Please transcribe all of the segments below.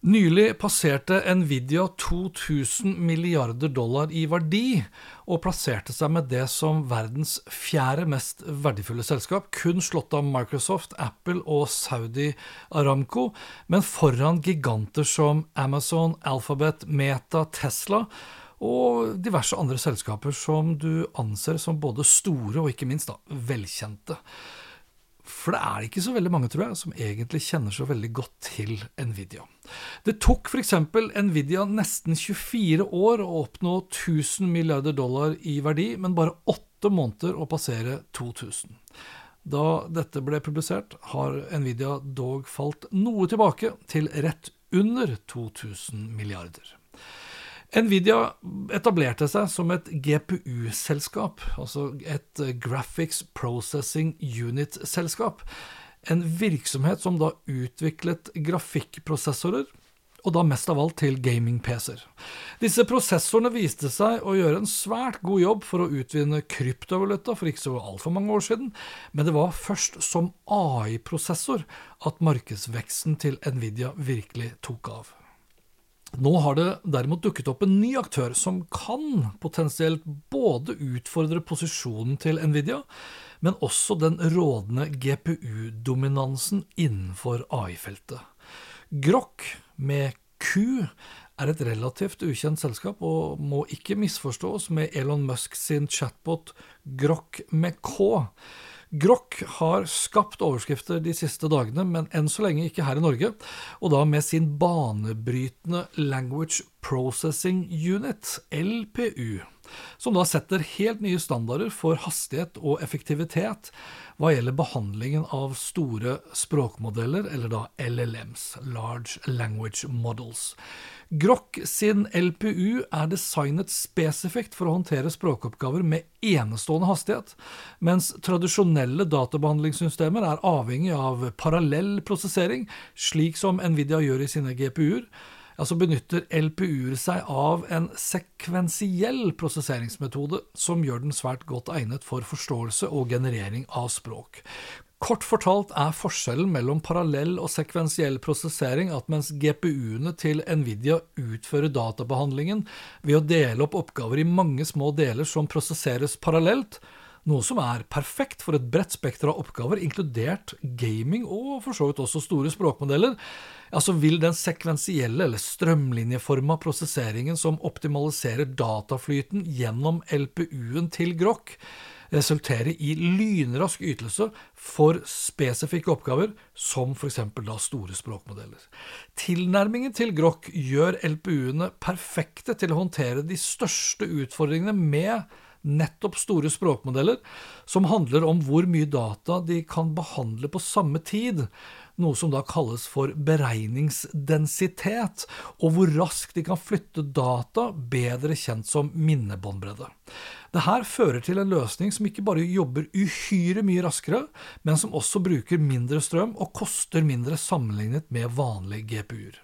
Nylig passerte Nvidia 2000 milliarder dollar i verdi, og plasserte seg med det som verdens fjerde mest verdifulle selskap, kun slått av Microsoft, Apple og Saudi Aramco, men foran giganter som Amazon, Alphabet, Meta, Tesla og diverse andre selskaper som du anser som både store og ikke minst da, velkjente. For det er ikke så veldig mange, tror jeg, som egentlig kjenner så veldig godt til Nvidia. Det tok f.eks. Nvidia nesten 24 år å oppnå 1000 milliarder dollar i verdi, men bare åtte måneder å passere 2000. Da dette ble publisert, har Nvidia dog falt noe tilbake, til rett under 2000 milliarder. Nvidia etablerte seg som et GPU-selskap, altså et Graphics Processing Unit-selskap. En virksomhet som da utviklet grafikkprosessorer, og da mest av alt til gaming-PC-er. Disse prosessorene viste seg å gjøre en svært god jobb for å utvinne kryptovaluta for ikke så altfor mange år siden, men det var først som AI-prosessor at markedsveksten til Nvidia virkelig tok av. Nå har det derimot dukket opp en ny aktør som kan potensielt både utfordre posisjonen til Nvidia, men også den rådende GPU-dominansen innenfor AI-feltet. Grok med Q er et relativt ukjent selskap og må ikke misforstås med Elon Musk sin chatbot Grok med K. Grok har skapt overskrifter de siste dagene, men enn så lenge ikke her i Norge, og da med sin banebrytende Language Processing Unit, LPU, som da setter helt nye standarder for hastighet og effektivitet hva gjelder behandlingen av store språkmodeller, eller da LLMs, Large Language Models. Grok sin LPU er designet spesifikt for å håndtere språkoppgaver med enestående hastighet, mens tradisjonelle databehandlingssystemer er avhengig av parallell prosessering, slik som Nvidia gjør i sine GPU-er. Altså benytter LPU-er seg av en sekvensiell prosesseringsmetode som gjør den svært godt egnet for forståelse og generering av språk. Kort fortalt er forskjellen mellom parallell og sekvensiell prosessering at mens GPU-ene til Nvidia utfører databehandlingen ved å dele opp oppgaver i mange små deler som prosesseres parallelt, noe som er perfekt for et bredt spekter av oppgaver, inkludert gaming og for så vidt også store språkmodeller, ja, så vil den sekvensielle eller strømlinjeforma prosesseringen som optimaliserer dataflyten gjennom LPU-en til Grok, resultere i lynrask ytelse for spesifikke oppgaver, som f.eks. da store språkmodeller. Tilnærmingen til Grok gjør LPU-ene perfekte til å håndtere de største utfordringene med nettopp store språkmodeller, som handler om hvor mye data de kan behandle på samme tid, noe som da kalles for beregningsdensitet, og hvor raskt de kan flytte data, bedre kjent som minnebåndbredde. Det her fører til en løsning som ikke bare jobber uhyre mye raskere, men som også bruker mindre strøm og koster mindre sammenlignet med vanlige GPU-er.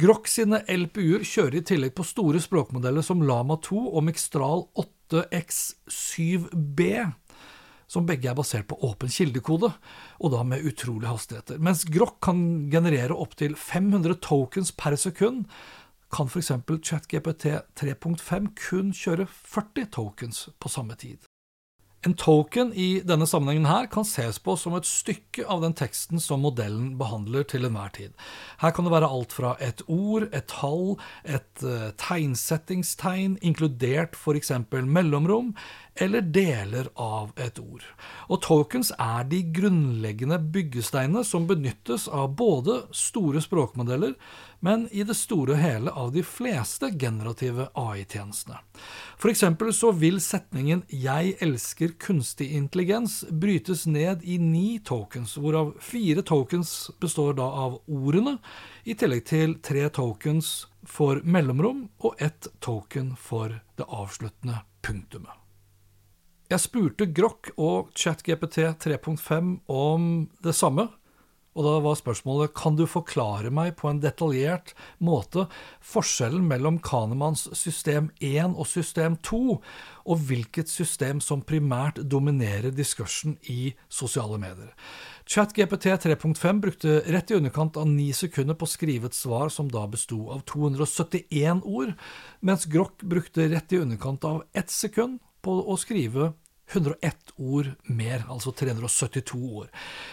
Grok sine LPU-er kjører i tillegg på store språkmodeller som Lama 2 og Mixtral 8X7B, som begge er basert på åpen kildekode, og da med utrolige hastigheter. Mens Grok kan generere opptil 500 tokens per sekund, kan f.eks. ChatGPT 3.5 kun kjøre 40 tokens på samme tid. En token i denne sammenhengen her kan ses på som et stykke av den teksten som modellen behandler til enhver tid. Her kan det være alt fra et ord, et tall, et uh, tegnsettingstegn, inkludert f.eks. mellomrom, eller deler av et ord. Og tokens er de grunnleggende byggesteinene som benyttes av både store språkmodeller, men i det store og hele av de fleste generative AI-tjenestene. For eksempel så vil setningen 'Jeg elsker kunstig intelligens' brytes ned i ni tokens, hvorav fire tokens består da av ordene, i tillegg til tre tokens for mellomrom og ett token for det avsluttende punktumet. Jeg spurte Grok og ChatGPT 3.5 om det samme, og da var spørsmålet kan du forklare meg på en detaljert måte forskjellen mellom Kanemanns system 1 og system 2, og hvilket system som primært dominerer diskursen i sosiale medier. ChatGPT 3.5 brukte rett i underkant av ni sekunder på å skrive et svar som da besto av 271 ord, mens Grok brukte rett i underkant av ett sekund på å skrive 101 ord mer, altså 372 ord.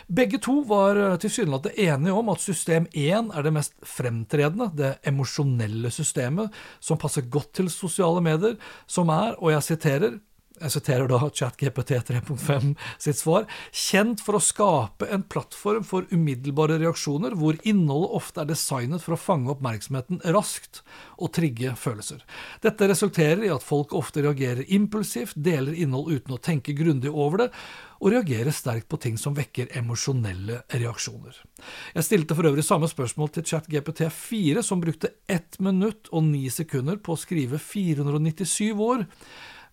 Begge to var eh, tilsynelatende enige om at system 1 er det mest fremtredende, det emosjonelle systemet, som passer godt til sosiale medier, som er, og jeg siterer, jeg siterer da ChatGPT 3.5 sitt svar, kjent for å skape en plattform for umiddelbare reaksjoner, hvor innholdet ofte er designet for å fange oppmerksomheten raskt og trigge følelser. Dette resulterer i at folk ofte reagerer impulsivt, deler innhold uten å tenke grundig over det, og reagerer sterkt på ting som vekker emosjonelle reaksjoner. Jeg stilte for øvrig samme spørsmål til ChatGPT4, som brukte ett minutt og ni sekunder på å skrive 497 ord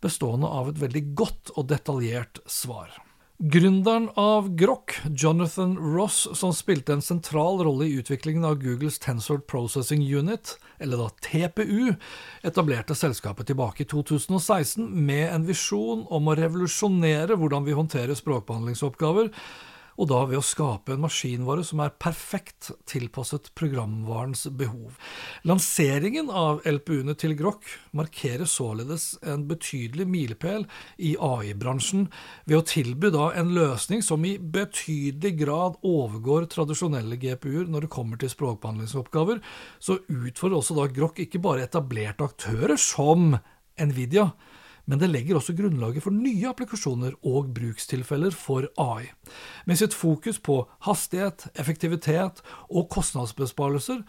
bestående av et veldig godt og detaljert svar. Gründeren av Grok, Jonathan Ross, som spilte en sentral rolle i utviklingen av Googles Tensor Processing Unit, eller da TPU, etablerte selskapet tilbake i 2016 med en visjon om å revolusjonere hvordan vi håndterer språkbehandlingsoppgaver, og da ved å skape en maskinvare som er perfekt tilpasset programvarens behov. Lanseringen av LPU-ene til Grok markerer således en betydelig milepæl i AI-bransjen ved å tilby da en løsning som i betydelig grad overgår tradisjonelle GPU-er når det kommer til språkbehandlingsoppgaver, så utfordrer også da Grok ikke bare etablerte aktører som Nvidia, men det legger også grunnlaget for nye applikasjoner og brukstilfeller for AI. Med sitt fokus på hastighet, effektivitet og kostnadsbesparelser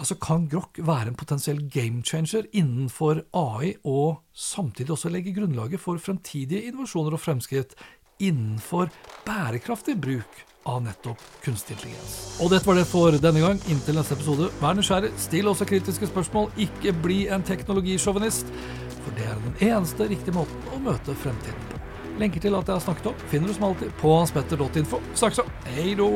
altså kan Grok være en potensiell game changer innenfor AI, og samtidig også legge grunnlaget for fremtidige innovasjoner og fremskritt innenfor bærekraftig bruk av nettopp kunstig intelligens. Og dette var det for denne gang. Inntil neste episode, vær nysgjerrig, still også kritiske spørsmål, ikke bli en teknologisjåvinist det er den eneste riktige måten å møte fremtiden på. Lenker til alt jeg har snakket om, finner du som alltid på hanspetter.info. Snakkes så. Hei då!